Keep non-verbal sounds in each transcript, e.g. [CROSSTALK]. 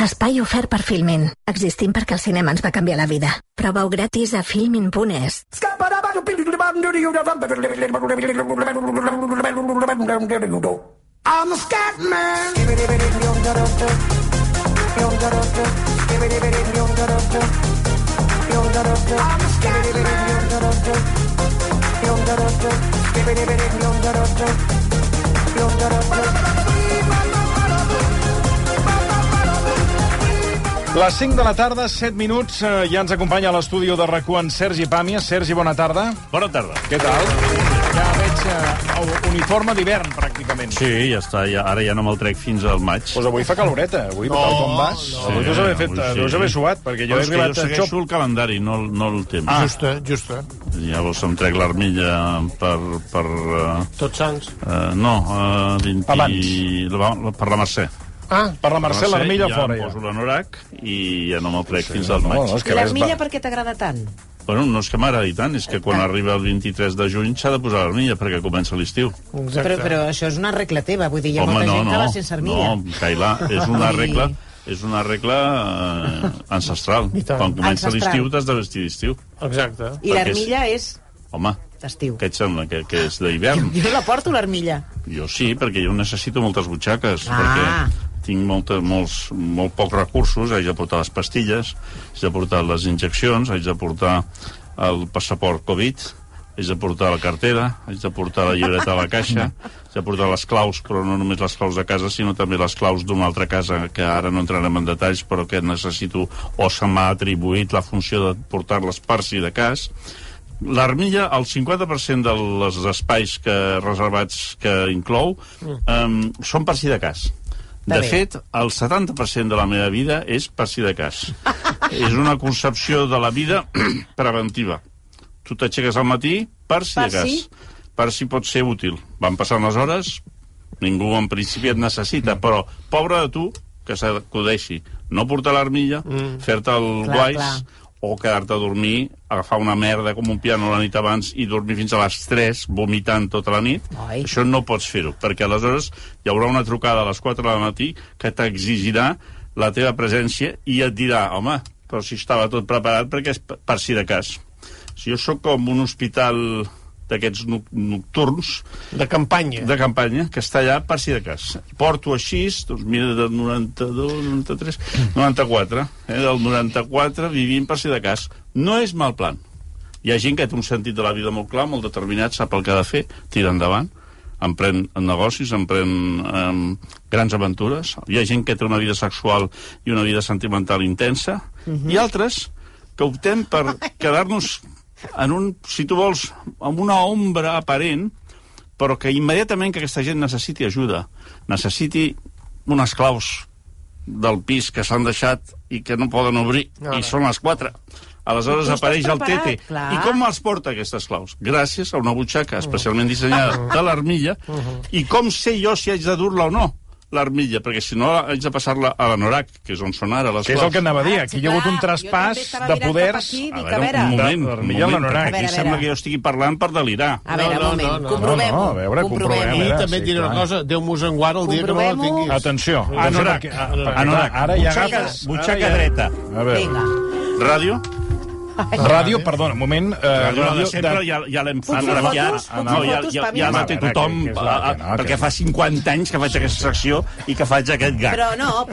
Espai ofert per Filmin. Existim perquè el cinema ens va canviar la vida. Proveu gratis a filmin.es. I'm a scat man. I'm a scat Les 5 de la tarda, 7 minuts, eh, ja ens acompanya a l'estudi de rac en Sergi Pàmies. Sergi, bona tarda. Bona tarda. Què tal? Ja veig eh, uniforme d'hivern, pràcticament. Sí, ja està. Ja, ara ja no me'l trec fins al maig. Pues avui fa caloreta, avui, no, tal com vas. No, no. Deus haver, fet, avui deus haver suat, perquè jo Però he és que jo arribat a segueixo xop. el calendari, no, no el temps. Ah. Justa, justa. Llavors em trec l'armilla per... per uh, Tots sants. uh, no, uh, 20... Abans. La, per la Mercè. Ah, Per la Mercè, l'armilla ja fora, ja. poso l'anorac i ja no me'l trec fins al No, maig. no, l'armilla per què t'agrada tant? Bueno, no és que m'agradi tant, és que quan arriba el 23 de juny s'ha de posar l'armilla perquè comença l'estiu. exacte. Però, però això és una regla teva, vull dir, hi ha Home, molta no, gent no, que va sense armilla. no, Cailà, és una regla és una regla eh, ancestral. Quan comença l'estiu t'has de vestir d'estiu. Exacte. I perquè l'armilla és Home, d'estiu. què et sembla? Que, que és d'hivern? Jo la porto, l'armilla. Jo sí, perquè jo necessito moltes butxaques, Ah. perquè tinc molta, molts, molt pocs recursos, haig de portar les pastilles, haig de portar les injeccions, haig de portar el passaport Covid, haig de portar la cartera, haig de portar la llibreta a la caixa, haig de portar les claus, però no només les claus de casa, sinó també les claus d'una altra casa, que ara no entrarem en detalls, però que necessito, o se m'ha atribuït la funció de portar-les per si de cas. L'armilla, el 50% dels espais que reservats que inclou um, són per si de cas. De bé. fet, el 70% de la meva vida és per si de cas. [LAUGHS] és una concepció de la vida [CLEARS THROAT] preventiva. Tu t'aixeques al matí per si Per de cas. si? Per si pot ser útil. Van passant les hores, ningú en principi et necessita, però pobre de tu que s'acudeixi no portar l'armilla, mm. fer-te el Clar, guais, clar. O quedar-te a dormir, agafar una merda com un piano la nit abans i dormir fins a les 3 vomitant tota la nit, Ai. això no pots fer-ho, perquè aleshores hi haurà una trucada a les 4 del matí que t'exigirà la teva presència i et dirà, home, però si estava tot preparat perquè és per si de cas. Si jo sóc com un hospital d'aquests no- nocturns De campanya. de campanya que està allà per si de cas. Porto així, doncs mira, del 92, 93, 94, eh, del 94 vivint per si de cas. No és mal plan. Hi ha gent que té un sentit de la vida molt clar, molt determinat, sap el que ha de fer, tira endavant, emprèn en negocis, emprèn um, grans aventures. Hi ha gent que té una vida sexual i una vida sentimental intensa, i altres que optem per quedar-nos en un, si tu vols, amb una ombra aparent, però que immediatament que aquesta gent necessiti ajuda, necessiti unes claus del pis que s'han deixat i que no poden obrir, No, i no. són les quatre. Aleshores Tu estàs apareix el preparat, tete. clar. I com els porta, aquestes claus? Gràcies a una butxaca especialment dissenyada de l'armilla. I com sé jo si haig de dur-la o no? L'armilla, perquè si no haig de passar-la a l'anorac, que és on són ara les Que és el que anava a dir. Ah, Aquí hi ha hagut un traspàs de poders. aquí, A veure, veure. un moment, un moment, perquè A veure, aquí a sembla veure. que jo estigui parlant per delirar. A veure, No, un no, moment, no, no. comprovem-ho. No, no, a veure, comprovem, I Ara, també sí, et diré una cosa, Déu mos en guarda el dia que no la tinguis. Atenció. Anorac. Anorac. ara ja agafes... butxaca dreta. A veure, Vinga. Ràdio? Ràdio, perdona, un moment. Eh, Ràdio, ràdio de sempre ja, ja l'hem fotos, No, fotos, ja, fotos, ja, Pami. ja la té tothom, que- que és la- a- a- que no, perquè que- fa 50 anys que faig aquesta secció i que faig aquest gag. Però no,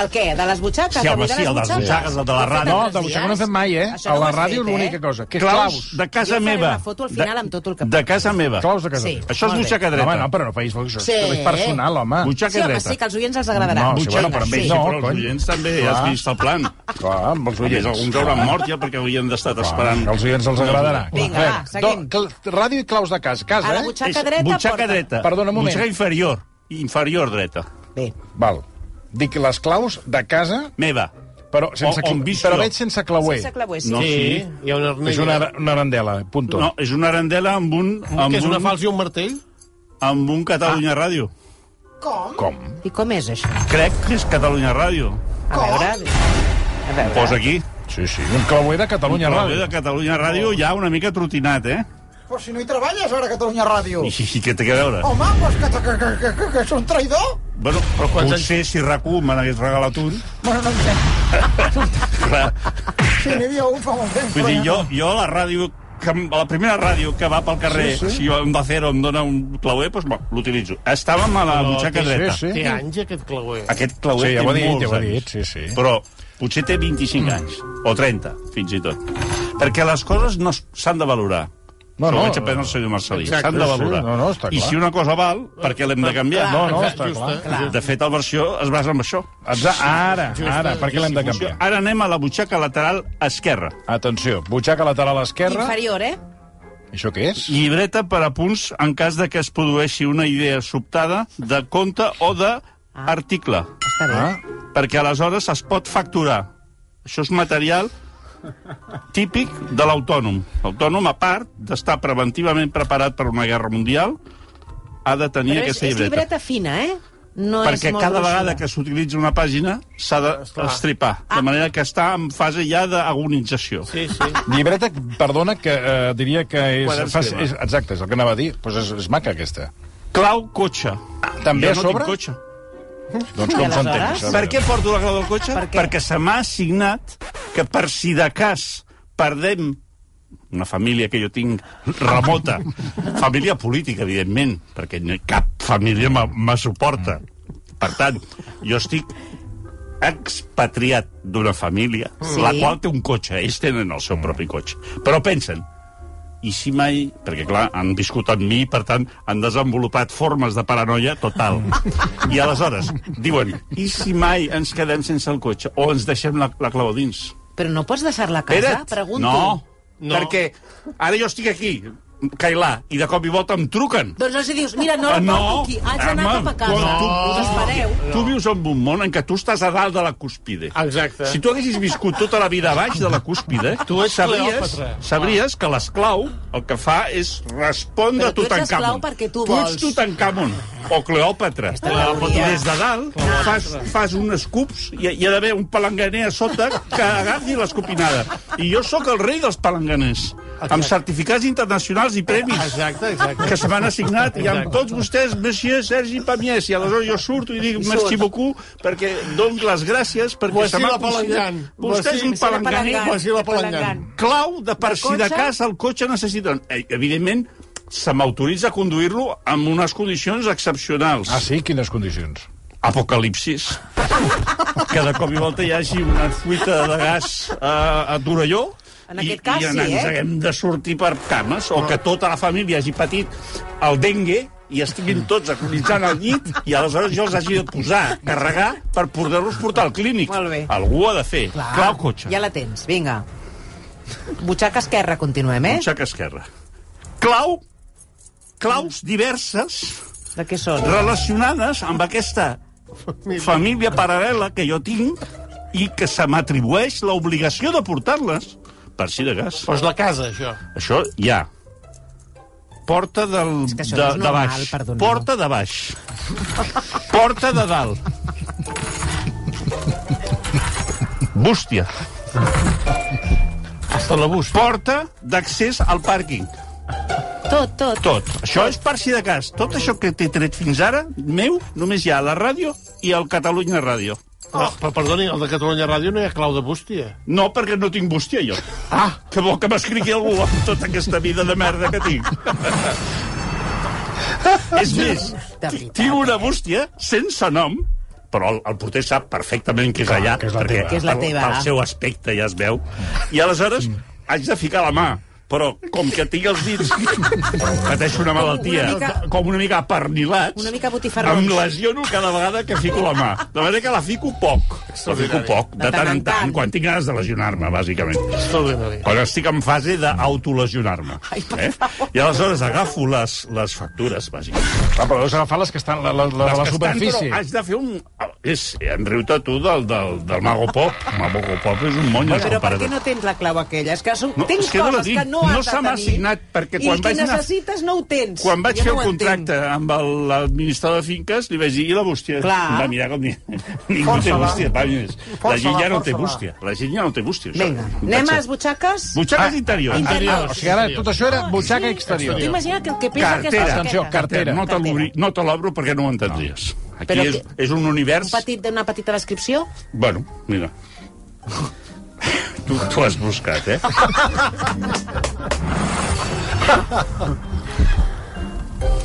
el què? De les butxaques? Sí, home, sí, el de les butxaques, el de la ràdio. No, de butxaca no hem fet mai, eh? Això A no la ràdio fet, l'única eh? cosa. Que és Claus de casa Jo faré meva. una foto al final De- amb tot el que De casa meva. Claus de casa. Sí. Això és butxaca dreta. Home, no, però no feis això. Sí. És personal, home. Butxaca Sí, home, dreta. sí, que als oients els agradarà. No, sí, bueno, però amb ells sí. no, però els oients també, has vist el plan. Clar, amb els oients. alguns hauran mort ja perquè haurien d'estar esperant. Als oients els agradarà. Vinga, va, seguim. Do- cl- Ràdio i claus de casa. A Casa, la eh? butxaca dreta butxaca porta. dreta. Perdona un moment. Butxaca inferior. Inferior dreta. Bé, Val. Dic les claus de casa, Meva. però sense, O- on visc però veig sense clauer. sense clauer, sí. No, Sí, sí. hi ha una arnella. És una, una arandela, punto. No, és una arandela amb un... Amb que és una un, falsa i un martell? Amb un Catalunya Ràdio. Com? I com és això? Crec que és Catalunya Ràdio. A veure... A veure... Posa aquí. Sí, sí, un clauer de Catalunya Un Ràdio. de Catalunya Ràdio ja una mica trotinat, eh? Pues si no hi treballes ara a Catalunya Ràdio. I, i què té a veure? Home, pues que, que, que, que, que, que és un traïdor. Bueno, però potser si RAC1 me n'hagués regalat un... Bueno, no entenc. [LAUGHS] Clar, Si n'hi havia un fa molt temps. vull però dir, jo, jo la ràdio que, la primera ràdio que va pel carrer, sí, sí. si jo em va fer o em dona un clauer, doncs bueno, l'utilitzo. Estàvem a la butxaca dreta. sí, Té anys, aquest clauer. Aquest clauer Sí, ja té ho ha dit, molts ja ho ha anys. dit, sí, sí. Però potser té 25 anys, o 30, fins i tot. Perquè les coses no s'han de valorar. No, No, no. no. Vaig aprendre el senyor Marcelí. Exacte, S'han de sí, valorar. no, no, està I clar. si una cosa val, per què l'hem de canviar? No, no, Exacte, està justa. clar. De fet, el versió es basa en això. Exa ara, ara, per què l'hem de canviar? Ara anem a la butxaca lateral esquerra. Atenció, butxaca lateral esquerra. Inferior, eh? Això què és? Llibreta per a punts en cas de que es produeixi una idea sobtada de compte o d'article. Està bé. Ah, Perquè aleshores es pot facturar. Això és material típic de l'autònom. L'autònom, a part d'estar preventivament preparat per una guerra mundial, ha de tenir Però és, aquesta és llibreta. llibreta fina, eh? No perquè és molt cada gruixuda. vegada que s'utilitza una pàgina s'ha d'estripar, Ah. de manera que està en fase ja d'agonització. Sí, sí. llibreta, perdona, que eh, diria que és, Quadern fa, esquema. és... Exacte, és el que anava a dir. Pues és, és maca, aquesta. Clau cotxe. també jo a no sobre? tinc cotxe. Doncs com s'entén? això? Per què porto la clau del cotxe? Per què? Perquè se m'ha assignat que per si de cas perdem una família que jo tinc remota, família política, evidentment, perquè no, cap família me, me suporta. Per tant, jo estic expatriat d'una família, sí. la qual té un cotxe, ells tenen el seu propi cotxe. Però pensen, i si mai... Perquè, clar, han viscut amb mi, per tant, han desenvolupat formes de paranoia total. I aleshores, diuen, i si mai ens quedem sense el cotxe? O ens deixem la, la clau dins? Però no pots deixar-la a casa? Espera't. Pregunto. No, No. perquè ara jo estic aquí, Cailà, i de cop i volta em truquen. Doncs no si dius, mira, no la no. porto aquí, haig d'anar cap a casa. quan tu- Us espereu. Tu vius en un món en què tu estàs a dalt de la cúspide. Exacte. Si tu haguessis viscut tota la vida a baix de la cúspide, Tu ets sabries, sabries que l'esclau el que fa és respondre Però a tu ets Tutankamon. esclau perquè tu Tu vols. ets Tutankamon o Cleòpatra. I des de dalt fas, fas uns cups i hi ha d'haver un palanganer a sota que agafi l'escopinada. I jo sóc el rei dels palanganers, amb certificats internacionals i premis Exacte, exacte. que se m'han assignat i amb Exacte. tots vostès, monsieur Sergi Pamiès, i aleshores jo surto i dic merci beaucoup perquè dono les gràcies perquè se m'ha palangant. Vostè és un palanganer clau de per De si de cotxe? cas el cotxe necessita... Eh, Evidentment, se m'autoritza a conduir-lo amb unes condicions excepcionals. Ah, sí? Quines condicions? Apocalipsis. Que de cop i volta hi hagi una fuita de gas a, a Torelló En aquest cas, i, i sí, ens eh? haguem de sortir per cames, o que tota la família hagi patit el dengue i estiguin tots agonitzant al llit i aleshores jo els hagi de posar, carregar, per poder-los portar al clínic. Molt bé. Algú ho ha de fer. Clar, Clau cotxe. Ja la tens, vinga. Butxaca esquerra, continuem, eh? Butxaca esquerra. Clau, claus diverses De què són? relacionades amb aquesta família paral·lela que jo tinc i que se m'atribueix l'obligació de portar-les per si de gas. Però és la casa, això. Això ja. Porta del, de, no és de normal, baix. perdoneu. Porta de baix. Porta de dalt. Bústia. Hasta la bus. Porta d'accés al pàrquing. Tot, tot. Tot. Això és per si de cas. Tot això que t'he tret fins ara, meu, només hi ha la ràdio i el Catalunya Ràdio. Oh. Però, perdoni, el de Catalunya Ràdio no hi ha clau de bústia. No, perquè no tinc bústia, jo. Ah, Que vol que m'escrigui algú amb tota aquesta vida de merda que tinc. És més, tinc una bústia sense nom, però el, el porter sap perfectament que és allà, que és la perquè teva. Que és la pel, pel seu aspecte ja es veu. I aleshores haig de ficar la mà però com que tinc els dits pateixo una malaltia Una mica- com una mica pernilats Una mica botifarrons. em lesiono cada vegada que fico la mà de manera que la fico poc la fico poc, de, tant en tant, quan tinc ganes de lesionar-me bàsicament quan estic en fase d'autolesionar-me. Per Eh? I aleshores agafo les, les factures, bàsicament. Ah, però deus agafar les que estan la, la, la, Les la que estan, superfície. però haig de fer un... és, en riu-te tu del, del, del Mago Pop. Mago Pop és un monyo. Però per comparat- què no tens la clau aquella? És que són, No, tens és que no que no has No se m'ha perquè quan i que vaig anar- necessites no ho tens. Quan vaig Jo fer no el ho entenc. contracte amb el- l'administrador de finques, li vaig dir, i la bústia? Clar. Em va mirar com dir, [LAUGHS] ningú té bústia, Pàmies. La gent ja no té bústia. La gent ja no té bústia. Vinga, Vaig anem a les butxaques? Butxaques interiors. Interior. O sigui, ara tot això era butxaca sí. exterior. Tu imagina't que el que pesa Cartera. aquesta Atenció, cartera. No te l'obri- no te l'obro perquè no ho entendries. Aquí és, que- és un univers... Un petit, una petita descripció? Bueno, mira. Tu, tu has buscat, eh? [LAUGHS]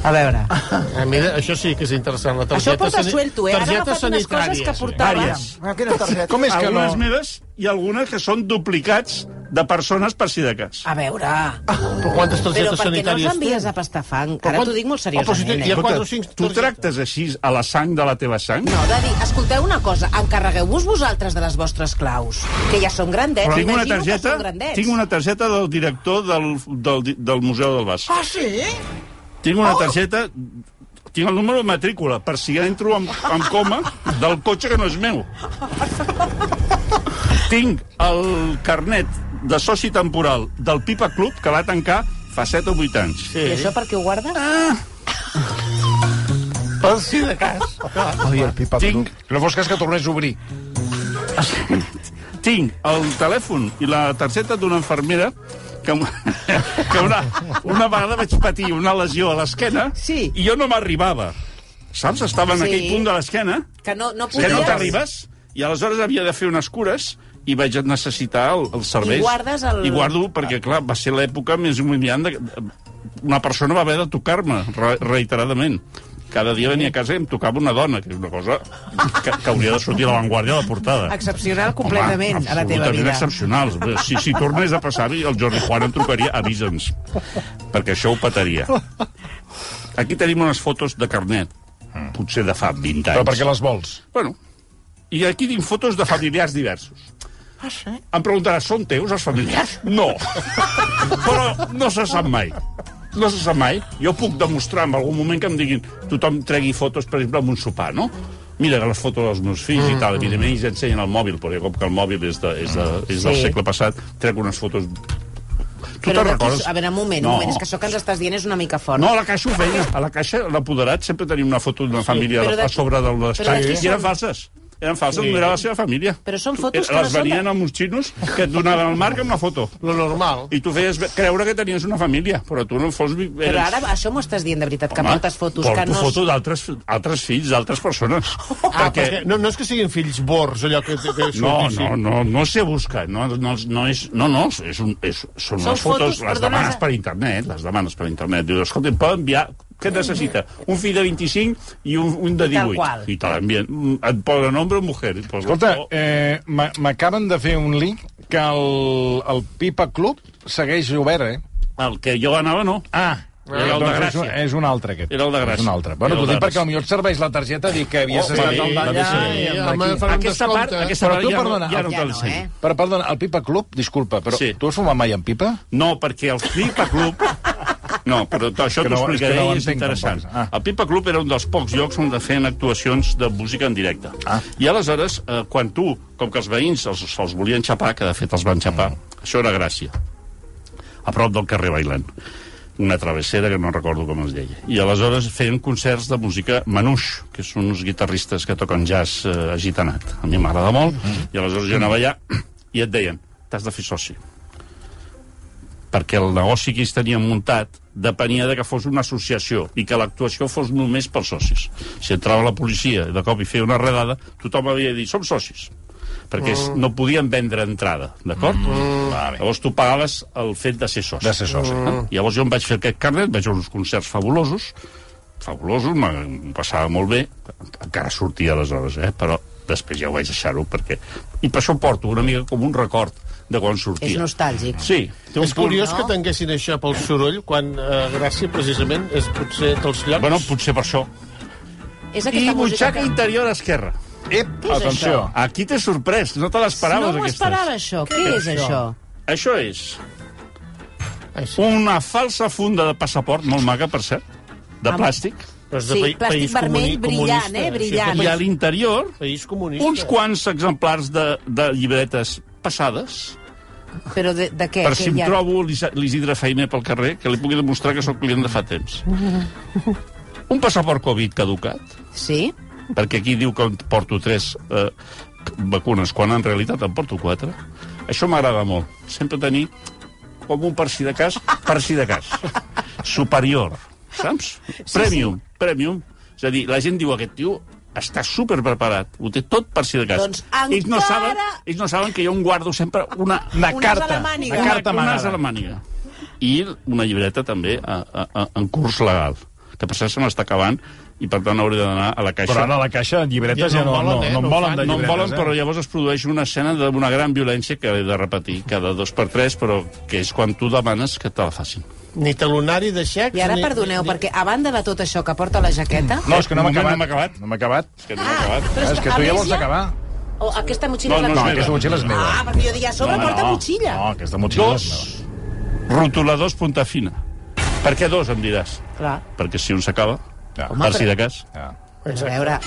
A veure. Ah, mira, això sí que és interessant. La Això targeta porta sani- suelto, eh? Ara ha agafat unes coses que sí. portava. Vàries. Com és que no? Algunes meves i algunes que són duplicats de persones per si de cas. A veure... Però quantes Però targetes per què no els sanitàries envies a pastafang? Però Ara quan- t'ho dic molt Oh, però si seriosament, hi ha eh? o cinc tu tractes així a la sang de la teva sang? No, de dir, escolteu una cosa, encarregueu-vos vosaltres de les vostres claus, que ja són grandets, tinc una targeta, són grandets. tinc una targeta del director del, del, del Museu del Bas. Ah, sí? Tinc una targeta tinc el número de matrícula per si entro en, en coma del cotxe que no és meu. Tinc el carnet de soci temporal del Pipa Club que va tancar fa 7 o 8 anys. I això per què ho guardes? Per si de cas. Ai, el pipa Tinc, Que no fos cas que tornés a obrir. [LAUGHS] tinc el telèfon i la targeta d'una infermera que, [LAUGHS] que una, una vegada vaig patir una lesió a l'esquena Sí. i jo no m'arribava. Saps? Estava en Sí. aquell punt de l'esquena Que no, no que podies... no t'arribes i aleshores havia de fer unes cures i vaig necessitar el, els serveis. I guardes el- I guardo perquè, clar, va ser l'època més humiliant de... Una persona va haver de tocar-me re reiteradament. Cada dia venia a casa i em tocava una dona, que és una cosa que, que hauria de sortir a l'avantguàrdia de la portada. Excepcional completament Home, a la teva absolutament vida. excepcionals. Si, si tornés a passar el Jordi Juan em trucaria, avisa'ns, perquè això ho petaria. Aquí tenim unes fotos de carnet, potser de fa 20 anys. Però per què les vols? Bueno, i aquí tinc fotos de familiars diversos. Ah, sí? Em preguntaràs, són teus els familiars? No. [LAUGHS] Però no se sap mai. No se sap mai. Jo puc demostrar en algun moment que em diguin tothom tregui fotos, per exemple, amb un sopar, no? Mira les fotos dels meus fills i tal. Evidentment, ells ensenyen el mòbil, perquè com que el mòbil és, de, és, de, és del Sí. segle passat, trec unes fotos... Tu Però recordes? a veure, un moment, No. un moment, és que això que ens estàs dient és una mica fort. No, a la caixa ho feia. A la caixa, l'apoderat, sempre tenia una foto d'una família Però a sobre del d'aquí I eren falses. Eren falses, no era la seva família. Però són Tu- fotos que Les no són de- venien amb uns xinos que et donaven el marc amb la foto. Lo normal. I tu feies creure que tenies una família, però tu no fos... Eres... Però ara això m'ho estàs dient de veritat, que Home, portes fotos porto que no... foto d'altres altres fills, d'altres persones. [LAUGHS] Ah, perquè... perquè no, no és que siguin fills bors, allò que, que No, no, no, no sé buscar, no, no, no és, no, no, és un, és, són Són unes fotos, fotos, les demanes per internet, les demanes per internet. Dius, escolta, em pot enviar, què necessita? Un fill de 25 i un, un de Tal 18. qual. I te l'envien. Mm, Et posa nombre o mujer. Posa, Escolta, eh, m'a- m'acaben de fer un link que el, el Pipa Club segueix obert, eh? el que jo anava, no. Ah, Era el de doncs és, Gràcia. un, és un altre, aquest. Era el de Gràcia. És un altre. Bueno, t'ho de dic perquè Gràcia. potser et serveix la targeta dir que havies Oh, estat al d'allà i Aquesta part, aquesta Però part tu, ja, perdona, no, ja no ja no, l'ensenyo. eh? Però, perdona, el Pipa Club, disculpa, però Sí. tu has fumat mai en pipa? No, perquè el Pipa Club... [LAUGHS] No, però això t'ho no- és explicaré no i és interessant. Ah. El Pipa Club era un dels pocs llocs on feien actuacions de música en directe. Ah. I aleshores, eh, quan tu, com que els veïns els, els volien xapar, que de fet els van xapar, Mm. això era Gràcia, a prop del carrer Bailant una travessera que no recordo com es deia. I aleshores feien concerts de música manuix, que són uns guitarristes que toquen jazz eh, agitanat. A mi m'agrada molt, i aleshores jo anava allà i et deien, t'has de fer soci perquè el negoci que ells tenien muntat depenia de que fos una associació i que l'actuació fos només pels socis. Si entrava la policia i de cop hi feia una redada, tothom havia de dir, som socis perquè mm. no podien vendre entrada, d'acord? Mm. Vale. Llavors tu pagaves el fet de ser soci. De ser soci. Mm. Llavors jo em vaig fer aquest carnet, vaig a uns concerts fabulosos, fabulosos, m'ho passava molt bé, encara sortia aleshores, eh? però després ja ho vaig deixar-ho, perquè... I per això porto una mica com un record de quan sortia. És nostàlgic. Sí, té un És curiós no? que tinguessin això pel soroll, quan eh, Gràcia, precisament, és potser dels llocs... Bueno, potser per això. És I butxaca que... interior esquerra. Ep, Què és atenció. això? Aquí t'he sorprès, no te l'esperaves, No m'ho aquestes. esperava, això. Què és això? Això és Ai, sí. una falsa funda de passaport, molt maca, per cert, de Amb- plàstic. Però és de Sí, pa- plàstic país vermell comuni- brillant, comunista. eh, Sí, brillant. I a l'interior, País comunista. uns quants exemplars de, de llibretes passades, Però de, de què? per si em ha? trobo l'Is- l'Isidre Feiner pel carrer, que li pugui demostrar que sóc client de fa temps. [LAUGHS] Un passaport Covid caducat, Sí? perquè aquí diu que en porto tres eh, vacunes, quan en realitat en porto quatre. Això m'agrada molt. Sempre tenir com un per si de cas, per si de cas. [LAUGHS] Superior, saps? Premium, premium. És a dir, la gent diu, aquest tio està super preparat, ho té tot per si de cas. Doncs ells, no encara- saben, ells no saben que jo em guardo sempre una, Una Un as a carta. Una carta un as a amagada. la màniga. I una llibreta també a, a, a, en curs legal, que per cert se m'està acabant i per tant hauré d'anar a la caixa. Però ara a la caixa llibretes ja, Ja no no, en no, volen, eh? no, No volen fan. de no en llibretes. volen, però eh? llavors es produeix una escena d'una gran violència que he de repetir cada dos per tres, però que és quan tu demanes que te la facin. Ni talonari de xecs... I ara ni, perdoneu, ni... perquè a banda de tot això que porta la jaqueta... No, és que no m'ha acabat. no m'ha acabat. No m'ha acabat. És que no m'ha acabat. Però És que tu ja vols acabar. O aquesta motxilla No, és la no, No, teva? aquesta motxilla és meva. Ah, perquè jo dic, a sobre No, porta no. motxilla. No, aquesta motxilla és meva. Dos rotuladors punta fina. Per què dos, em diràs? Clar. Perquè si un s'acaba, Ja. per si de cas... Ja. A veure...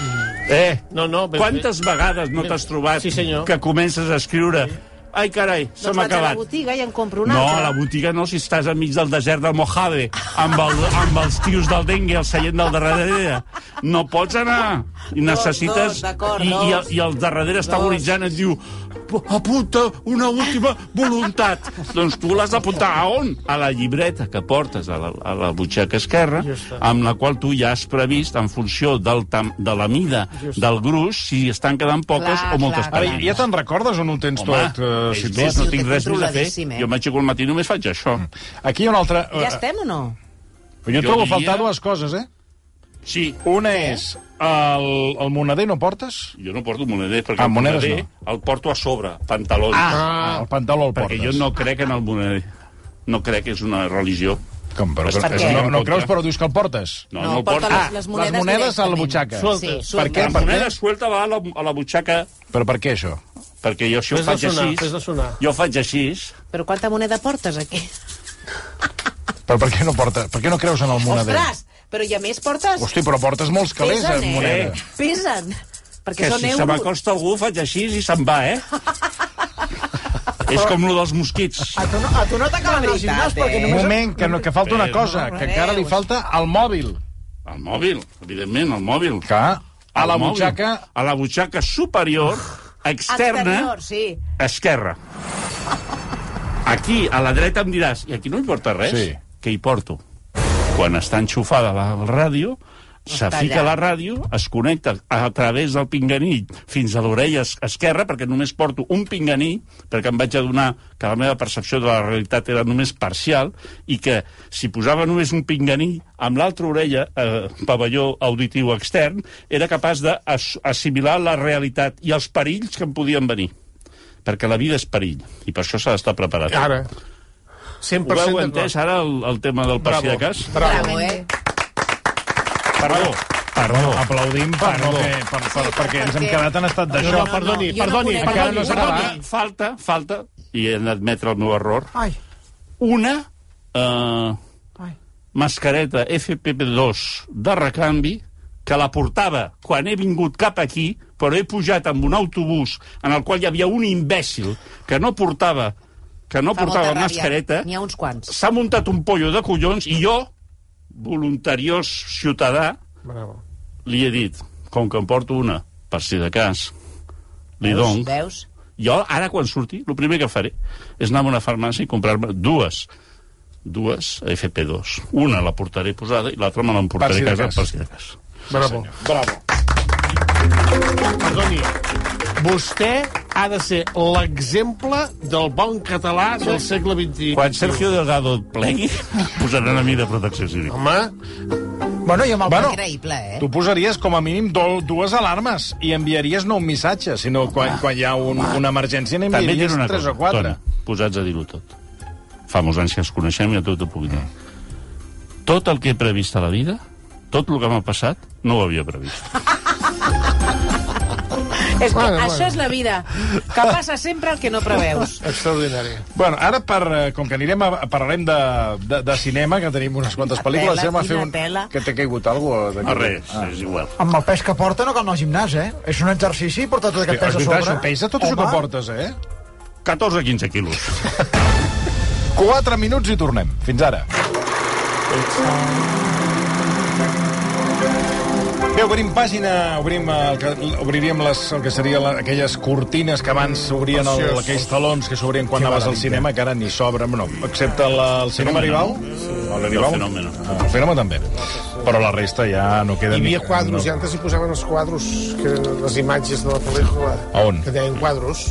Eh, No, no, ben quantes vegades no t'has trobat Sí, senyor. que comences a escriure ai, carai, se Doncs m'ha vaig a la acabat. botiga i en compro una No, a altra. la botiga no, si estàs enmig del desert del Mojave, amb, el, amb els tios del dengue al seient del darrere. No pots anar. I necessites... dos, d'acord, i, i, el, dos. I el darrere està Dos. agonitzant et diu apunta una última voluntat. doncs tu l'has d'apuntar a on? A la llibreta que portes a la, a la butxaca esquerra, amb la qual tu ja has previst, en funció del tam, de la mida del gruix, si estan quedant poques Clar, o moltes clar, Ara, pàgines. ja te'n recordes o no ho tens Home, tot és situat? més, no Sí, ho tinc res més a fer. eh? Jo m'aixeco al matí i només faig això. Aquí hi ha una altra... Uh, Ja estem o no? Jo, Jo trobo diria- faltar dues coses, eh? Sí, Una és... El, el moneder no portes? jo no porto moneder, perquè Ah, el moneder el porto a sobre, pantalons. Ah, el pantaló el portes. perquè jo no crec en el moneder. No crec que és una religió. Com, però, Per però, no, no En creus, però dius que el portes? No, No, no, el porta porto. les- les monedes les monedes a la butxaca. Suelta. Sí, Per què? La moneda suelta va a la, a la butxaca Però per què, això? Perquè jo si ho faig sonar, així... fes de sonar. Jo faig així... Però quanta moneda portes aquí? Però per què no porta? Per què no creus en el moneder? Ostres! Però i a més portes... Hosti, però portes molts calés Pesen, en eh? moneda. Pesen. Perquè Que són si se euros. m'acosta algú faig així i se'n va, eh? [LAUGHS] és com lo dels mosquits. A tu no, a tu no t'acaben al gimnàs perquè eh? Un només... moment, que, no, que falta una cosa, que encara li falta el mòbil. El mòbil, evidentment, el mòbil. Que a la butxaca... A la butxaca superior, externa, Exterior, sí. esquerra. Aquí, a la dreta, em diràs, i aquí no hi porta res? Sí. Què hi porto? Quan està enxufada la ràdio, se fica allà. la ràdio, es connecta a través del pinganill fins a l'orella es- esquerra, perquè només porto un pinganill, perquè em vaig adonar que la meva percepció de la realitat era només parcial, i que si posava només un pinganill amb l'altra orella, eh, pavelló auditiu extern, era capaç d'assimilar la realitat i els perills que em podien venir. Perquè la vida és perill, i per això s'ha d'estar preparat. Ara. Ho 100% veu d'acord. entès ara el, el tema del per si de cas? Bravo, eh? Perdó. Perdó. Aplaudim per, no, Perdó. que, per, per, perquè ens hem quedat en estat No, d'això. no, perdoni, jo no perdoni, Encara perdoni, no s'ha perdoni. Falta, falta, i he d'admetre el meu error, Ai, una eh, ai. mascareta FPP2 de recanvi que la portava quan he vingut cap aquí, però he pujat amb un autobús en el qual hi havia un imbècil que no portava que no Fa portava mascareta, N'hi ha uns quants. s'ha muntat un pollo de collons i jo, voluntariós ciutadà, Bravo. li he dit, com que em porto una, per si de cas, li Veus? dono, Veus? jo ara quan surti, el primer que faré és anar a una farmàcia i comprar-me dues dues FP2. Una la portaré posada i l'altra me l'emportaré si a casa cas. per si de cas. Bravo. Bravo. Perdoni, vostè ha de ser l'exemple del bon català del segle XXI. Quan Sergio Delgado plegui, posaran a mi de protecció civil. Home, Bueno, i amb el... Bueno, Increïble, eh? Tu posaries com a mínim do, dues alarmes i enviaries no un missatge, sinó quan, quan hi ha un, una emergència També diré n'enviaries una tres cosa, o quatre. Toni, posats a dir-ho tot. Fa molts anys que ens coneixem i a tot ho puc dir. Tot el que he previst a la vida, tot el que m'ha passat, no ho havia previst. [LAUGHS] És que Bueno, això bueno. és la vida, que passa sempre el que no preveus. [LAUGHS] Extraordinari. Bueno, ara, per, eh, com que anirem a, parlarem de, de, de cinema, que tenim unes quantes Quina pel·lícules, tela, anem a fer un... tela. Que t'ha caigut alguna cosa? No, res, és igual. Amb el pes que porta no cal anar al gimnàs, eh? És un exercici portar tot aquest pes a sobre. això pesa tot això que Home, portes, eh? 14-15 quilos. 4 minuts i tornem. Fins ara. Bé, obrim pàgina, obrim el que, obriríem les, el que seria la, aquelles cortines que abans s'obrien, el, aquells talons que s'obrien quan anaves al cinema, que ara ni s'obren, no, excepte el, el cinema Aribau. El El Fenómeno. El fenòmeno també. Però la resta ja no queda Hi havia quadros, i no. antes hi posaven els quadros, que eren les imatges de la pel·lícula. A on? Que deien quadros.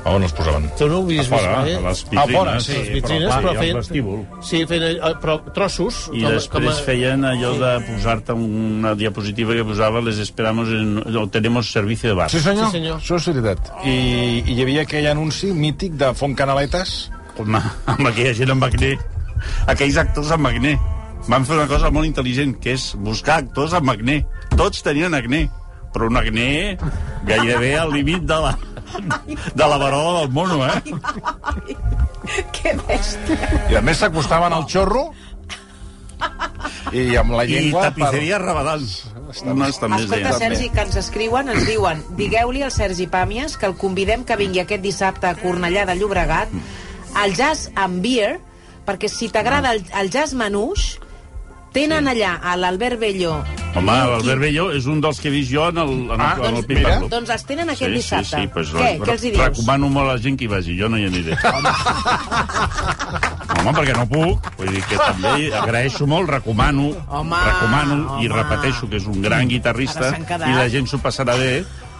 A on els posaven? Tu no ho havies vist Fora, mai? a les vitrines. fora, sí, les vitrines, clar, però i al feien... Sí, feien eh, però trossos. I després feien allò de posar-te una diapositiva que posava les esperamos en... o tenemos servicio de bar. Sí, senyor. Sí, senyor. Això és veritat. I, I hi havia aquell anunci mític de Font Canaletes. Home, [LAUGHS] amb aquella gent amb acné. Aquells actors amb acné. Van fer una cosa molt intel·ligent, que és buscar actors amb acné. Tots tenien acné, però un acné gairebé al límit de la, de la varola del mono, eh? Que bèstia. I a més s'acostaven al xorro i amb la I llengua... tapisseria Rabadán. Unes també es Escolta. Sergi, que ens escriuen, ens diuen digueu-li al Sergi Pàmies que el convidem que vingui aquest dissabte a Cornellà de Llobregat al Jazz and Beer, perquè si t'agrada el, el jazz manús, tenen allà a l'Albert Bello Home, l'Albert Bello és un dels que he vist jo en el, en el, Ah, en el doncs mira. Doncs els tenen aquest sí, dissabte. Sí, sí, pues, Què? Què els hi dius? Recomano molt a la gent que hi vagi, jo no hi aniré. [LAUGHS] Home, perquè no puc. Vull dir que també agraeixo molt, recomano, Home, recomano i home. repeteixo que és un gran guitarrista i la gent s'ho passarà bé,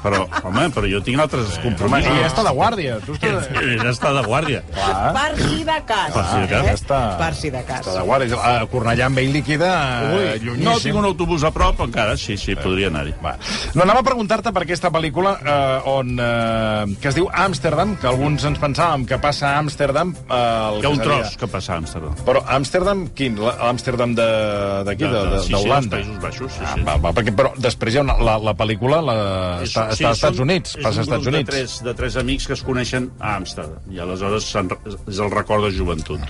però, home, però jo tinc altres Home, compromisos. i ja està de guàrdia. Tu estàs... Ja està de guàrdia. Clar. Per si de cas. Per si de cas. eh? Ja està. Per si de cas. Està de guàrdia. A Cornellà amb ell li queda eh, llunyíssim. No tinc un autobús a prop encara, sí, sí, podria anar-hi. Va. No, anava a preguntar-te per aquesta pel·lícula eh, on, eh, que es diu Amsterdam, que alguns ens pensàvem que passa a Amsterdam. Eh, el Hi ha un que seria- tros que passa a Amsterdam. Però Amsterdam, quin? La- L'Amsterdam de- d'aquí, de, de, sí, sí, dels d'Holanda? Països Baixos, sí, Ah, sí. va, va, perquè, però després hi ha una, la, la pel·lícula la, És- està, sí, està als Estats són- Units, és passa als un Estats grup Units. De tres, de tres amics que es coneixen a Amsterdam. I aleshores és el record de joventut.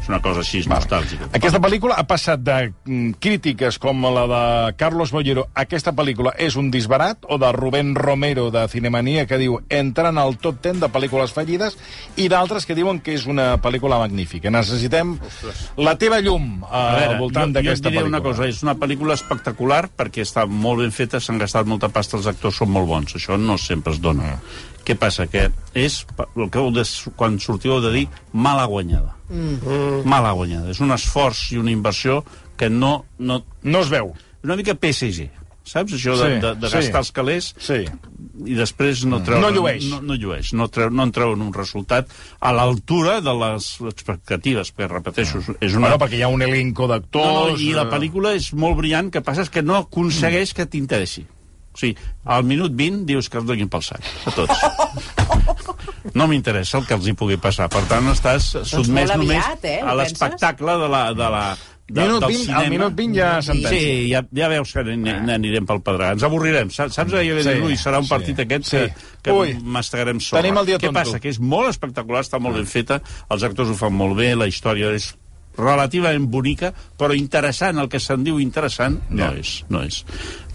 És una cosa així nostàlgica. Aquesta pel·lícula ha passat de crítiques com la de Carlos Bollero aquesta pel·lícula és un disbarat o de Rubén Romero de Cinemania que diu entra en el top 10 de pel·lícules fallides i d'altres que diuen que és una pel·lícula magnífica. Necessitem la teva llum eh, A veure, al voltant d'aquesta pel·lícula. una cosa, és una pel·lícula espectacular perquè està molt ben feta, s'han gastat molta pasta, els actors són molt bons, això no sempre es dona. Què passa? Que és, el que heu de, quan sortiu heu de dir, mala guanyada. Mm. Mala guanyada. És un esforç i una inversió que no... no No es veu. una mica PSG, saps? Això de, Sí, de, de sí. gastar els calés Sí. i després no treu... No llueix. No, no llueix, no, treu, no en treuen un resultat a l'altura de les expectatives, perquè, repeteixo, és una... Bueno, perquè hi ha un elenco No, d'actors... no, I la eh, pel·lícula és molt brillant, que passa és que no aconsegueix que t'interessi. O sigui, al minut 20 dius que els donin pel sac, a tots. [LAUGHS] No m'interessa el que els hi pugui passar. Per tant, estàs sotmès molt només aviat, eh, a l'espectacle de la... De la de, Minut del 20, cinema. al minut 20 ja sentència. Sí, ja, ja veus que n'anirem pel pedregar. Ens avorrirem. Saps, saps ahir Sí, sí, ui, serà un sí. partit aquest Sí. que, que Ui. mastegarem. Tenim el dia Què tonto. passa? Que és molt espectacular, està molt ben feta, els actors ho fan molt bé, la història és relativament bonica, però interessant, el que se'n diu interessant, no Ja. és, no és.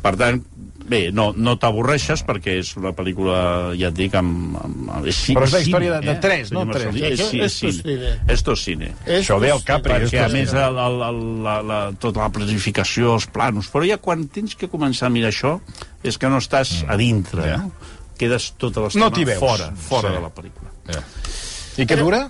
Per tant, bé, no, no t'avorreixes perquè és una pel·lícula, ja et dic, amb... amb, amb és, Però és la cine, història de- de tres, no? Tres. És, Això és, és cine. cine. Esto és cine. Això deia el Capri. Perquè, a més, el, el, el, la, la, tota la planificació, els planos... Però ja quan tens que començar a mirar això, és que no estàs a dintre, Ja. no? Quedes tota l'estona No fora, fora Sí. de la pel·lícula. Ja. I què dura?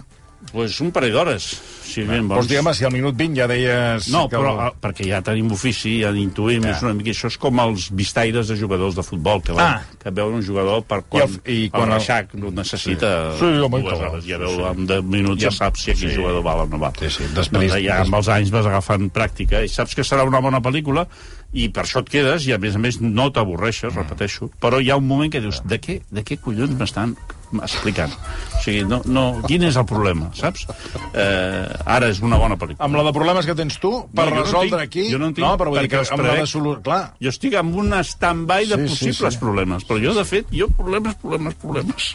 Pues un parell d'hores, si ben Vols vols. dir, home, si al minut 20 ja deies... No, que però el- ah, perquè ja tenim ofici, ja intuïm, Ja. és una mica, això és com els vistaires de jugadors de futbol, que, van, Ah. que veuen un jugador per quan, I el- i quan el Reixac no necessita Sí. Sí, home, dues hores, ja veu, en 10 minuts ja, Ja- saps si aquell sí. jugador val o no val. Sí, sí, després- Doncs ja amb els anys vas agafant pràctica i saps que serà una bona pel·lícula i per això et quedes i a més a més no t'avorreixes, Mm. repeteixo, però hi ha un moment que dius, de què, de què collons m'estan explicant. O sigui, no, no, quin és el problema, saps? Eh, ara és una bona pel·lícula. Amb la de problemes que tens tu, per No, jo no resoldre tinc, aquí... jo no en tinc, no, però vull dir que els de solu... Clar, Jo estic amb un stand-by de Sí, sí, possibles sí. problemes, però jo, de fet, jo problemes, problemes, problemes,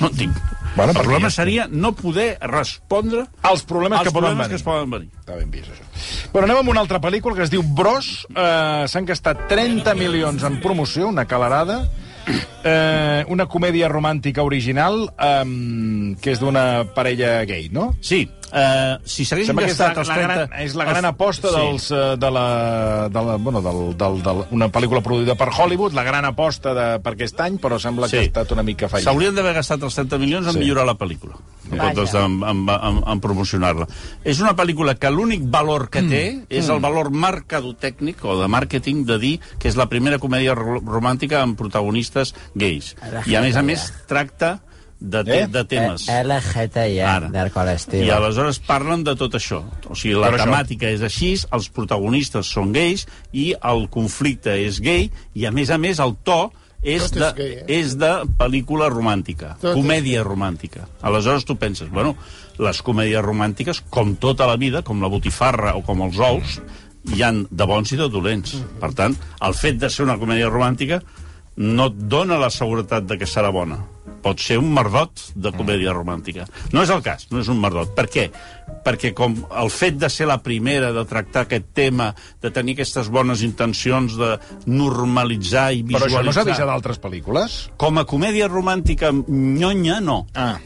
no en tinc. Bueno, el problema ja seria no poder respondre els problemes als que poden problemes venir. que es poden venir. Està ben vist, això. Bueno, anem amb una altra pel·lícula que es diu Bros. Eh, S'han gastat 30 milions en promoció, una calarada. Eh, una comèdia romàntica original eh, que és d'una parella gay, no? Sí, eh, si s'haguessin Sembla que és gastat la, els la, 30... gran, és la gran aposta sí. dels, eh, de la, de la, bueno, del, del, del, una pel·lícula produïda per Hollywood, la gran aposta de, per aquest any, però sembla que Sí. ha estat una mica fallida. S'haurien d'haver gastat els 30 milions en Sí. millorar la pel·lícula, en Vaja. comptes d'en en, en, en promocionar-la. És una pel·lícula que l'únic valor que té és el valor mercadotècnic o de màrqueting de dir que és la primera comèdia ro- romàntica amb protagonistes gais. I a més a més tracta de, te Eh? de temes. LGTI Ara. del col·lectiu. I aleshores parlen de tot això. O sigui, la Per això. temàtica és així, els protagonistes són gais i el conflicte és gay i, a més a més, el to és, Tot de, és gay, eh? és de pel·lícula romàntica, Tot és comèdia romàntica. Aleshores tu penses, bueno, les comèdies romàntiques, com tota la vida, com la botifarra o com els ous, hi han de bons i de dolents. Per tant, el fet de ser una comèdia romàntica no et dona la seguretat de que serà bona. Pot ser un merdot de comèdia romàntica. No és el cas, no és un merdot. Per què? Perquè com el fet de ser la primera, de tractar aquest tema, de tenir aquestes bones intencions de normalitzar i Però visualitzar... això no s'ha vist a d'altres pel·lícules? Com a comèdia romàntica nyonya, no. Ah.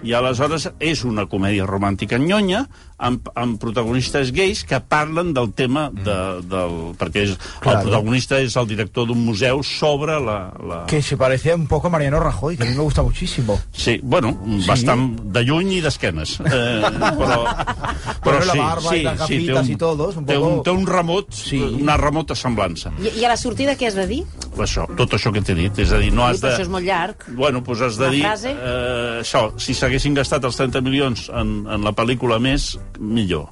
I aleshores és una comèdia romàntica nyonya amb, amb protagonistes gais que parlen del tema de, del... Perquè és, el Claro. protagonista és el director d'un museu sobre la... la... Que se parecía un poco a Mariano Rajoy, que a mí me gusta muchísimo. Sí, bueno, sí. bastant de lluny i d'esquenes. Eh, però, [LAUGHS] Bueno, la barba i les gafitas i todo, és un té, un, poco- té un remot, Sí. una remota semblança. I, I a la sortida què has de dir? Això, tot això que t'he dit. És a dir, no has però de... això és molt llarg. Bueno, doncs has de Una dir... frase? Eh, això, si s'haguessin gastat els 30 milions en, en la pel·lícula més, millor.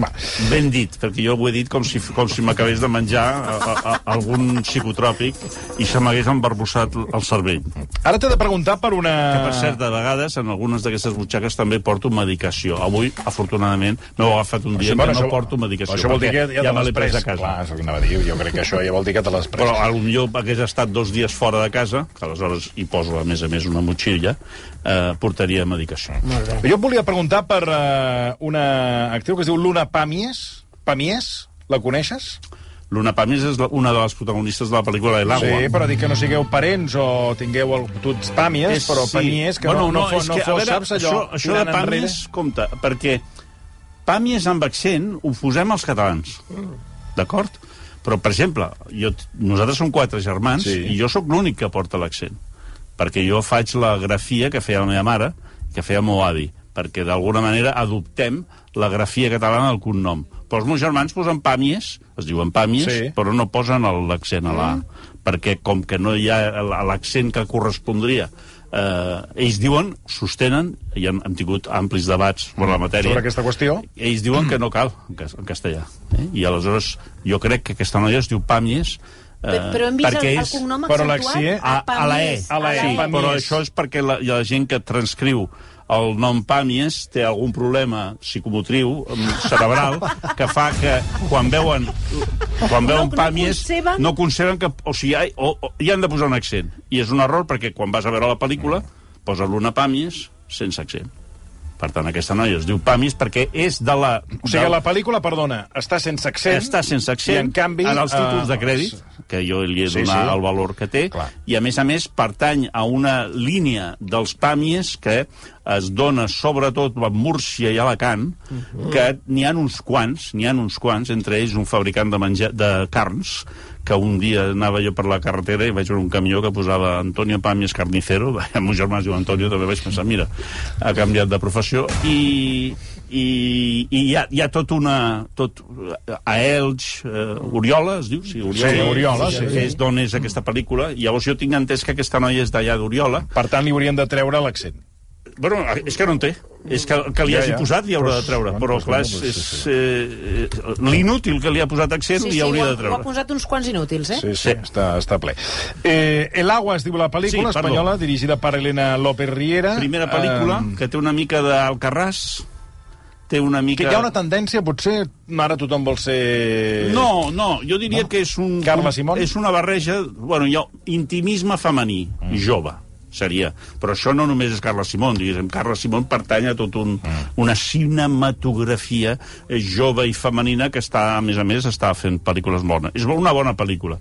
Va. Ben dit, perquè jo ho he dit com si, com si m'acabés de menjar a, a, a, algun psicotròpic i se m'hagués embarbussat el cervell. Ara t'he de preguntar per una... Que, per cert, de vegades, en algunes d'aquestes butxaques també porto medicació. Avui, afortunadament, m'heu agafat un dia bueno, que no porto medicació. Això vol dir que ja, ja me l'he pres pres a casa. Clar, és el que anava a dir. Jo crec que això ja vol dir que te l'has pres. Però potser hagués estat dos dies fora de casa, que aleshores hi poso, a més a més, una motxilla, eh, portaria medicació. Jo et volia preguntar per uh, una actriu que es diu Luna Pàmies. Pàmies? La coneixes? Luna Pàmies és una de les protagonistes de la pel·lícula El Agua. Sí, però dic que no sigueu parents o tingueu el, tu ets Pàmies, però Pàmies, que bueno, no, no, fos, és no que, a fos, veure, saps allò? Això, això de Pàmies, compte, perquè Pàmies amb accent ho posem als catalans, d'acord? Però, per exemple, jo, nosaltres som quatre germans Sí. i jo sóc l'únic que porta l'accent, perquè jo faig la grafia que feia la meva mare, que feia el meu avi, perquè d'alguna manera adoptem la grafia catalana del cognom. Però els meus germans posen pàmies, es diuen pàmies, Sí. però no posen l'accent a la A, perquè com que no hi ha l'accent que correspondria eh, ells diuen, sostenen, i hem, hem tingut amplis debats sobre la matèria, Sobre aquesta qüestió? ells diuen que no cal en, cas- en castellà. Eh? I aleshores jo crec que aquesta noia es diu Pàmies, Però, però hem vist el, perquè el és cognom però accentuat a, a la E. A la E, sí, però això és perquè la, la gent que transcriu el nom Pàmies té algun problema psicomotriu mm, cerebral [LAUGHS] que fa que quan veuen quan No- veuen no Pàmies conceben- no conceben que... O sigui, hi, o, o, hi han de posar un accent. I és un error perquè quan vas a veure la pel·lícula posa l'una Pàmies sense accent. Per tant, aquesta noia es diu Pàmies perquè és de la... O sigui, de- la pel·lícula, perdona, està sense accent. està sense accent, I, en canvi... en els títols eh, de crèdit, que jo li he Sí, donat sí. el valor que té, Clar. i a més a més pertany a una línia dels pàmies que es dona sobretot a Múrcia i Alacant, que n'hi ha uns quants, n'hi ha uns quants, entre ells un fabricant de, menjar, de carns, que un dia anava jo per la carretera i vaig veure un camió que posava Antonio Pàmies Carnicero, [LAUGHS] el meu germà es diu Antonio, també vaig pensar, mira, ha canviat de professió, i, i, i hi, ha, hi ha tot una... Tot, a Elx, eh, Oriola, es diu? Sí, Oriola, Sí, Oriola, sí. Que és d'on és aquesta pel·lícula. Llavors jo tinc entès que aquesta noia és d'allà d'Oriola. Per tant, li haurien de treure l'accent. Bueno, és que no en té. És que el que li Ja, hagi ja. posat li haurà de treure. Però, pues, clar, és, és eh, eh, l'inútil que li ha posat accent Sí, li sí, hauria ha, de ho ha treure. posat uns quants inútils, eh? Sí, sí, està, està ple. Eh, El agua es diu la pel·lícula Sí, perdó. espanyola, dirigida per Elena López Riera. Primera pel·lícula, Eh, que té una mica d'Alcarràs, té una mica... que hi ha una tendència, potser ara tothom vol ser... No, no, jo diria No? que és un... Carla Simón? És una barreja... Bueno, hi ha intimisme femení, mm. jove, seria. Però això no només és Carla Simón, diguéssim. Carla Simón pertany a tot un, mm. una cinematografia eh, jove i femenina que està, a més a més, està fent pel·lícules bones. És una bona pel·lícula.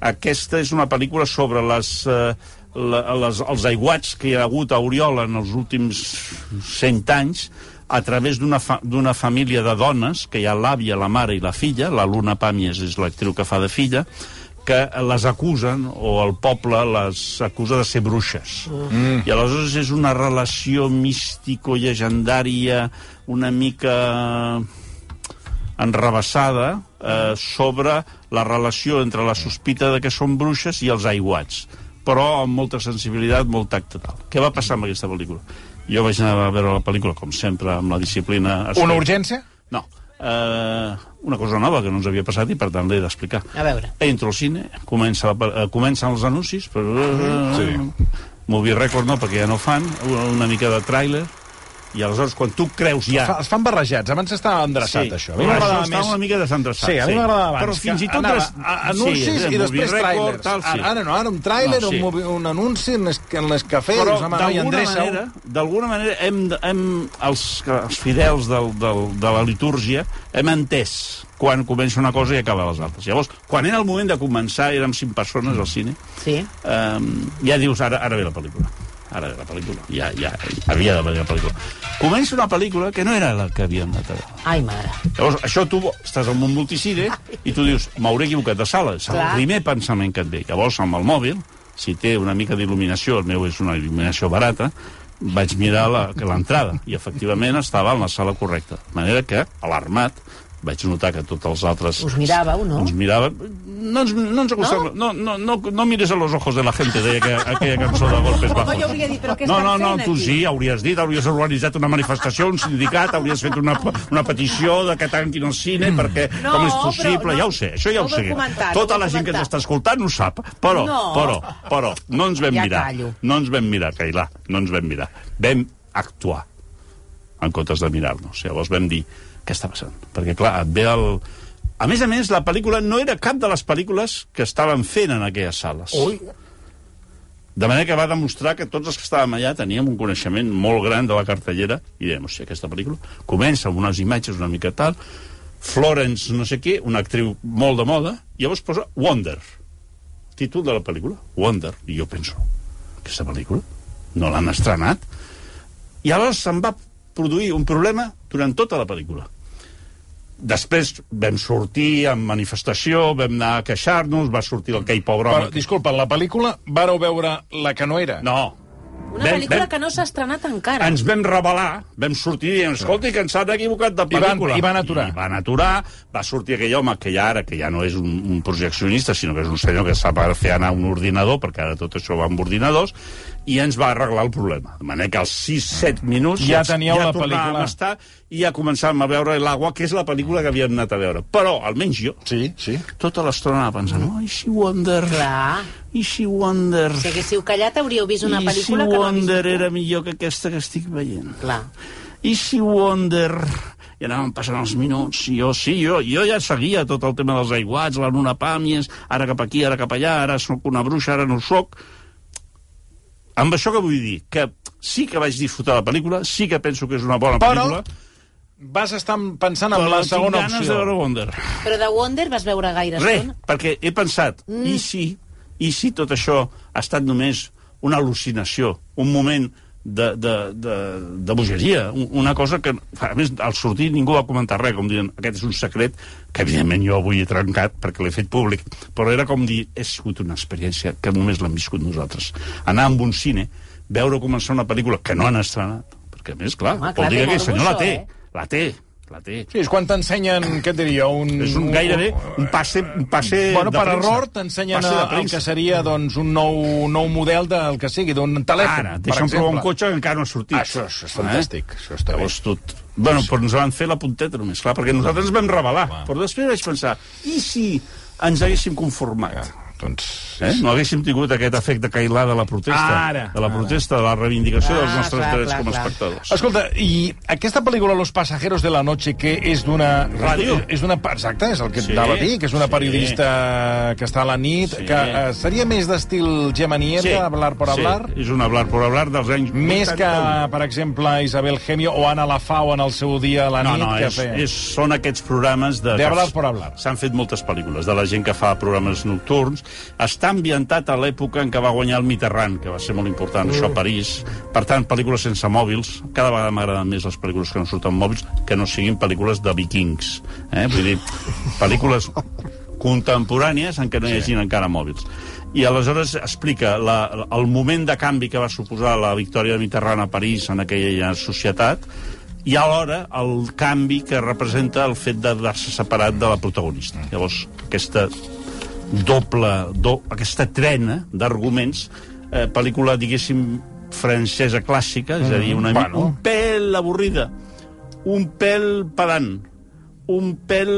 Aquesta és una pel·lícula sobre les... Eh, la, les, els aiguats que hi ha hagut a Oriola en els últims 100 anys a través d'una fa, d'una família de dones, que hi ha l'àvia, la mare i la filla, la Luna Pàmies és l'actriu que fa de filla, que les acusen, o el poble les acusa de ser bruixes. Mm. I aleshores és una relació místico-llegendària una mica enrabassada eh, sobre la relació entre la sospita de que són bruixes i els aiguats però amb molta sensibilitat, molt tacte tal. Què va passar amb aquesta pel·lícula? Jo vaig anar a veure la pel·lícula, com sempre, amb la disciplina... Una urgència? No. Uh, una cosa nova que no ens havia passat i, per tant, l'he d'explicar. A veure. Entro al cine, comença eh, comencen els anuncis, però... Sí. Movie Record no, perquè ja no fan, una, una mica de tràiler, i aleshores, quan tu creus ja... Fa, es fan barrejats. Abans estava endreçat, això. A mi Però m'agradava més... una mica desendreçat. Sí, a mi m'agradava abans. Però fins i tot... anava a, anuncis sí, i després Record, trailers. Tal, sí. Ara, ara no, ara un tràiler, No, sí. un, un anunci en, les, en però home, no, i d'alguna manera, d'alguna manera hem, hem els, que- els fidels del, del, de la litúrgia hem entès quan comença una cosa i acaba les altres. Llavors, quan era el moment de començar, érem cinc persones al cine, Sí. um, ja dius, ara, ara ve la pel·lícula. Ara la pel·lícula. Ja, ja, havia de venir la pel·lícula. Comença una pel·lícula que no era la que havíem anat a veure. Ai, mare. Llavors, això tu estàs en un multicine [LAUGHS] i tu dius, m'hauré equivocat de sala. És el primer pensament que et ve. Llavors, amb el mòbil, si té una mica d'il·luminació, el meu és una il·luminació barata, vaig mirar la- que l'entrada i efectivament estava en la sala correcta. De manera que, alarmat, vaig notar que tots els altres... Us miràveu, no? Ens miràvem. No ens, no ens acostàvem. No? No, no, no, no mires a los ojos de la gente, deia que, aquella cançó de Golpes Bajos. jo hauria dit, però què No, no, no, fent tu aquí? sí, hauries dit, hauries organitzat una manifestació, un sindicat, hauries fet una, una petició de que tanquin el cine, perquè No, com és però possible, no- ja ho sé, això ja no ho ho sé. comentar, Tota no ho la gent que comentar. t'està escoltant ho sap, però, No. però, però, no ens vam Ja mirar. callo. No ens vam mirar, Cailà, no ens vam mirar. Vam actuar en comptes de mirar-nos. Llavors vam dir, què està passant? Perquè, clar, et ve el... A més a més, la pel·lícula no era cap de les pel·lícules que estaven fent en aquelles sales. Ui, De manera que va demostrar que tots els que estàvem allà teníem un coneixement molt gran de la cartellera i dèiem, hòstia, aquesta pel·lícula comença amb unes imatges una mica tal, Florence no sé què, una actriu molt de moda, i llavors posa Wonder, títol de la pel·lícula, Wonder. I jo penso, aquesta pel·lícula no l'han estrenat? I aleshores se'n va produir un problema durant tota la pel·lícula. Després vam sortir en manifestació, vam anar a queixar-nos, va sortir el quei pobre Però, home... disculpa, la pel·lícula vareu veure la que no era? No, Una pel·lícula que no s'ha estrenat encara. ens vam revelar, vam sortir dient, escolta, que ens han equivocat de I van- pel·lícula. i van aturar. I van aturar, va sortir aquell home que ja ara, que ja no és un, un projeccionista, sinó que és un senyor que sap fer anar un ordinador, perquè ara tot això va amb ordinadors, i ens va arreglar el problema. De manera que als 6-7 minuts Ja teníeu ja la tornàvem pel·lícula. a estar i ja començàvem a veure l'Agua, que és la pel·lícula que havíem anat a veure. Però, almenys jo, Sí, sí. tota l'estona anava pensant, oh, i si Wonder... Clar. I si Wonder... Si haguéssiu callat hauríeu vist una pel·lícula que no Wonder era millor que aquesta que estic veient. Clar. I si Wonder... I anàvem passant els minuts, i jo, sí, jo, jo ja seguia tot el tema dels aiguats, la Luna Pàmies, ara cap aquí, ara cap allà, ara sóc una bruixa, ara no soc. Amb això que vull dir? Que sí que vaig disfrutar la pel·lícula, sí que penso que és una bona Però pel·lícula, vas estar pensant en però la segona opció. de veure Wonder. Però de Wonder vas veure gaire Res, estona? perquè he pensat, mm. i si, i si tot això ha estat només una al·lucinació, un moment de, de, de, de bogeria, un- una cosa que, a més, al sortir ningú va comentar res, com dient, aquest és un secret que evidentment jo avui he trencat perquè l'he fet públic, però era com dir, he sigut una experiència que només l'hem viscut nosaltres. Anar amb un cine, veure començar una pel·lícula que no han estrenat, perquè a més, clar, Home, vol clar, dir té que aquest senyor la té, eh? la té, la té. Sí, és quan t'ensenyen, què et diria, un... És un gairebé un passe, un passe Bueno, de per premsa. error t'ensenyen el que seria doncs, un nou, nou model del que sigui, d'un telèfon, Ara, per deixa'm provar un exemple. cotxe que encara no ha sortit. Això, això és fantàstic, això està bé. Llavors tot... Bueno, però ens van fer la punteta només, clar, perquè nosaltres ens vam revelar. Però després vaig pensar, i si ens haguéssim conformat? Doncs... Eh? No haguéssim tingut aquest efecte cailà de la protesta, Ara, de la protesta, de la reivindicació Clar, dels nostres clar, drets clar, com a clar. espectadors. Escolta, i aquesta pel·lícula Los pasajeros de la noche, que és d'una... Ràdio. És d'una... Exacte, és el que Sí, sí, anava a dir, que és una sí. periodista que està a la nit, Sí. que eh, seria més d'estil Gemma Nieta, hablar por hablar, Sí, és un hablar por hablar dels anys més que, 81. per exemple, Isabel Gemio o Ana Lafau en el seu dia a la No, nit. no, que és, feia. és, són aquests programes de... De hablar por hablar. S'han fet moltes pel·lícules, de la gent que fa programes nocturns. Està ambientat a l'època en què va guanyar el Mitterrand, que va ser molt important, això a París. Per tant, pel·lícules sense mòbils. Cada vegada m'agraden més les pel·lícules que no surten mòbils, que no siguin pel·lícules de vikings. Eh? Vull dir, pel·lícules contemporànies en què no hi hagi encara mòbils. I aleshores explica la, el moment de canvi que va suposar la victòria de Mitterrand a París en aquella societat i alhora el canvi que representa el fet d'haver-se separat de la protagonista. Llavors, aquesta doble, do, aquesta trena d'arguments, eh, pel·lícula, diguéssim, francesa clàssica, és a dir, una, bueno. bueno. un pèl avorrida, un pèl pedant, un pèl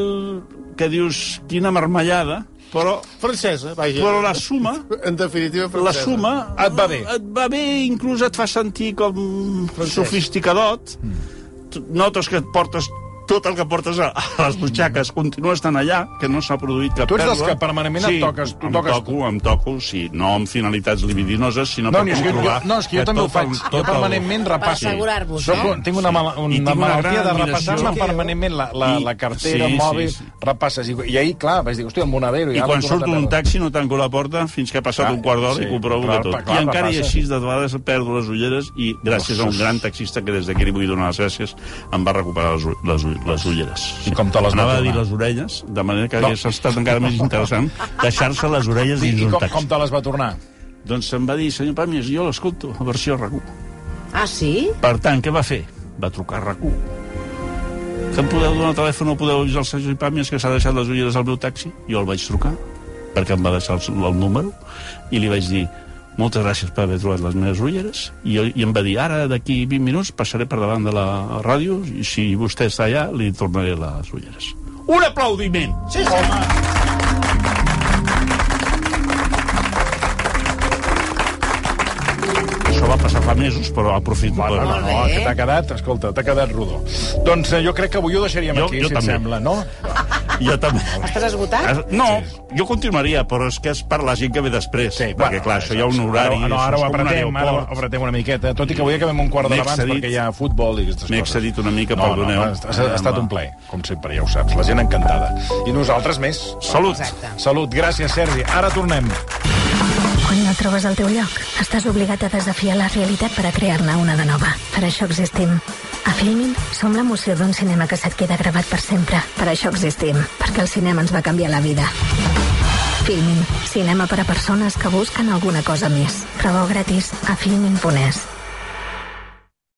que dius, quina marmellada, però, Francesa, vaja. però la suma En definitiva, la francesa. suma Et va bé. et va bé, inclús et fa sentir com sofisticadot Tu notes que et portes tot el que portes a, a les butxaques continua estant allà, que no s'ha produït cap Tu ets dels pèrdua. que permanentment et sí, toques- tu em toques toco, em toco, sí, no amb finalitats libidinoses, sinó No, per que jo, comprovar no, és que jo també ho faig. el- Jo el- permanentment repasso. assegurar-vos, Soc, no? un- tinc una, mala, I una tinc una malaltia de repassar-me permanentment la, la, I- la cartera, sí, el mòbil, sí, sí. repasses. I, I ahir, clar, vaig dir, hòstia, el Monadero... I ja quan l'he surt tornat a un taxi no tanco la porta fins que ha passat Clar, un quart d'hora sí, i comprovo clar, que tot. clar, I encara i repasses. així, de vegades perdo les ulleres i gràcies a un gran taxista que des d'aquí li vull donar les gràcies em va recuperar les, u- les, ulleres. I com te les va Anava a dir tornar? les orelles, de manera que No. hagués estat encara més interessant deixar-se les orelles I, dins i un com, com te les va tornar? Doncs em va dir, senyor Pàmies, jo l'escolto, a versió RAC1. Ah, sí? Per tant, què va fer? Va trucar a RAC1. Que em podeu donar telèfon o podeu avisar el senyor Pàmies que s'ha deixat les ulleres al meu taxi? Jo el vaig trucar, perquè em va deixar el, el número, i li vaig dir, moltes gràcies per haver trobat les meves ulleres, i, i em va dir, ara d'aquí 20 minuts passaré per davant de la ràdio, i si vostè està allà, li tornaré les ulleres. Un aplaudiment! Sí, sí. Això va passar fa mesos, però aprofito Bueno, per... no, no, bé. que t'ha quedat, escolta, t'ha quedat rodó. Doncs eh, jo crec que avui ho deixaríem Jo- aquí, jo si et també. sembla, no? Jo també. Estàs esgotat? No, jo continuaria, però és que és per la gent que ve després. Sí, perquè, clar, això hi ha un horari... Ara, no, ara ho apretem, ara ho apretem una miqueta, tot i que avui acabem un quart M'he d'hora abans excedit. perquè hi ha futbol i aquestes M'he coses. excedit una mica, no, perdoneu. No, ha, ha, ha estat un plaer, com sempre, ja ho saps. La gent encantada. I nosaltres més. Salut. Exacte. Salut, gràcies, Sergi. Ara tornem. No trobes el teu lloc, estàs obligat a desafiar la realitat per a crear-ne una de nova. Per això existim. A Filmin som l'emoció d'un cinema que se't queda gravat per sempre. Per això existim, perquè el cinema ens va canviar la vida. Filmin, cinema per a persones que busquen alguna cosa més. Proveu gratis a filmin.es.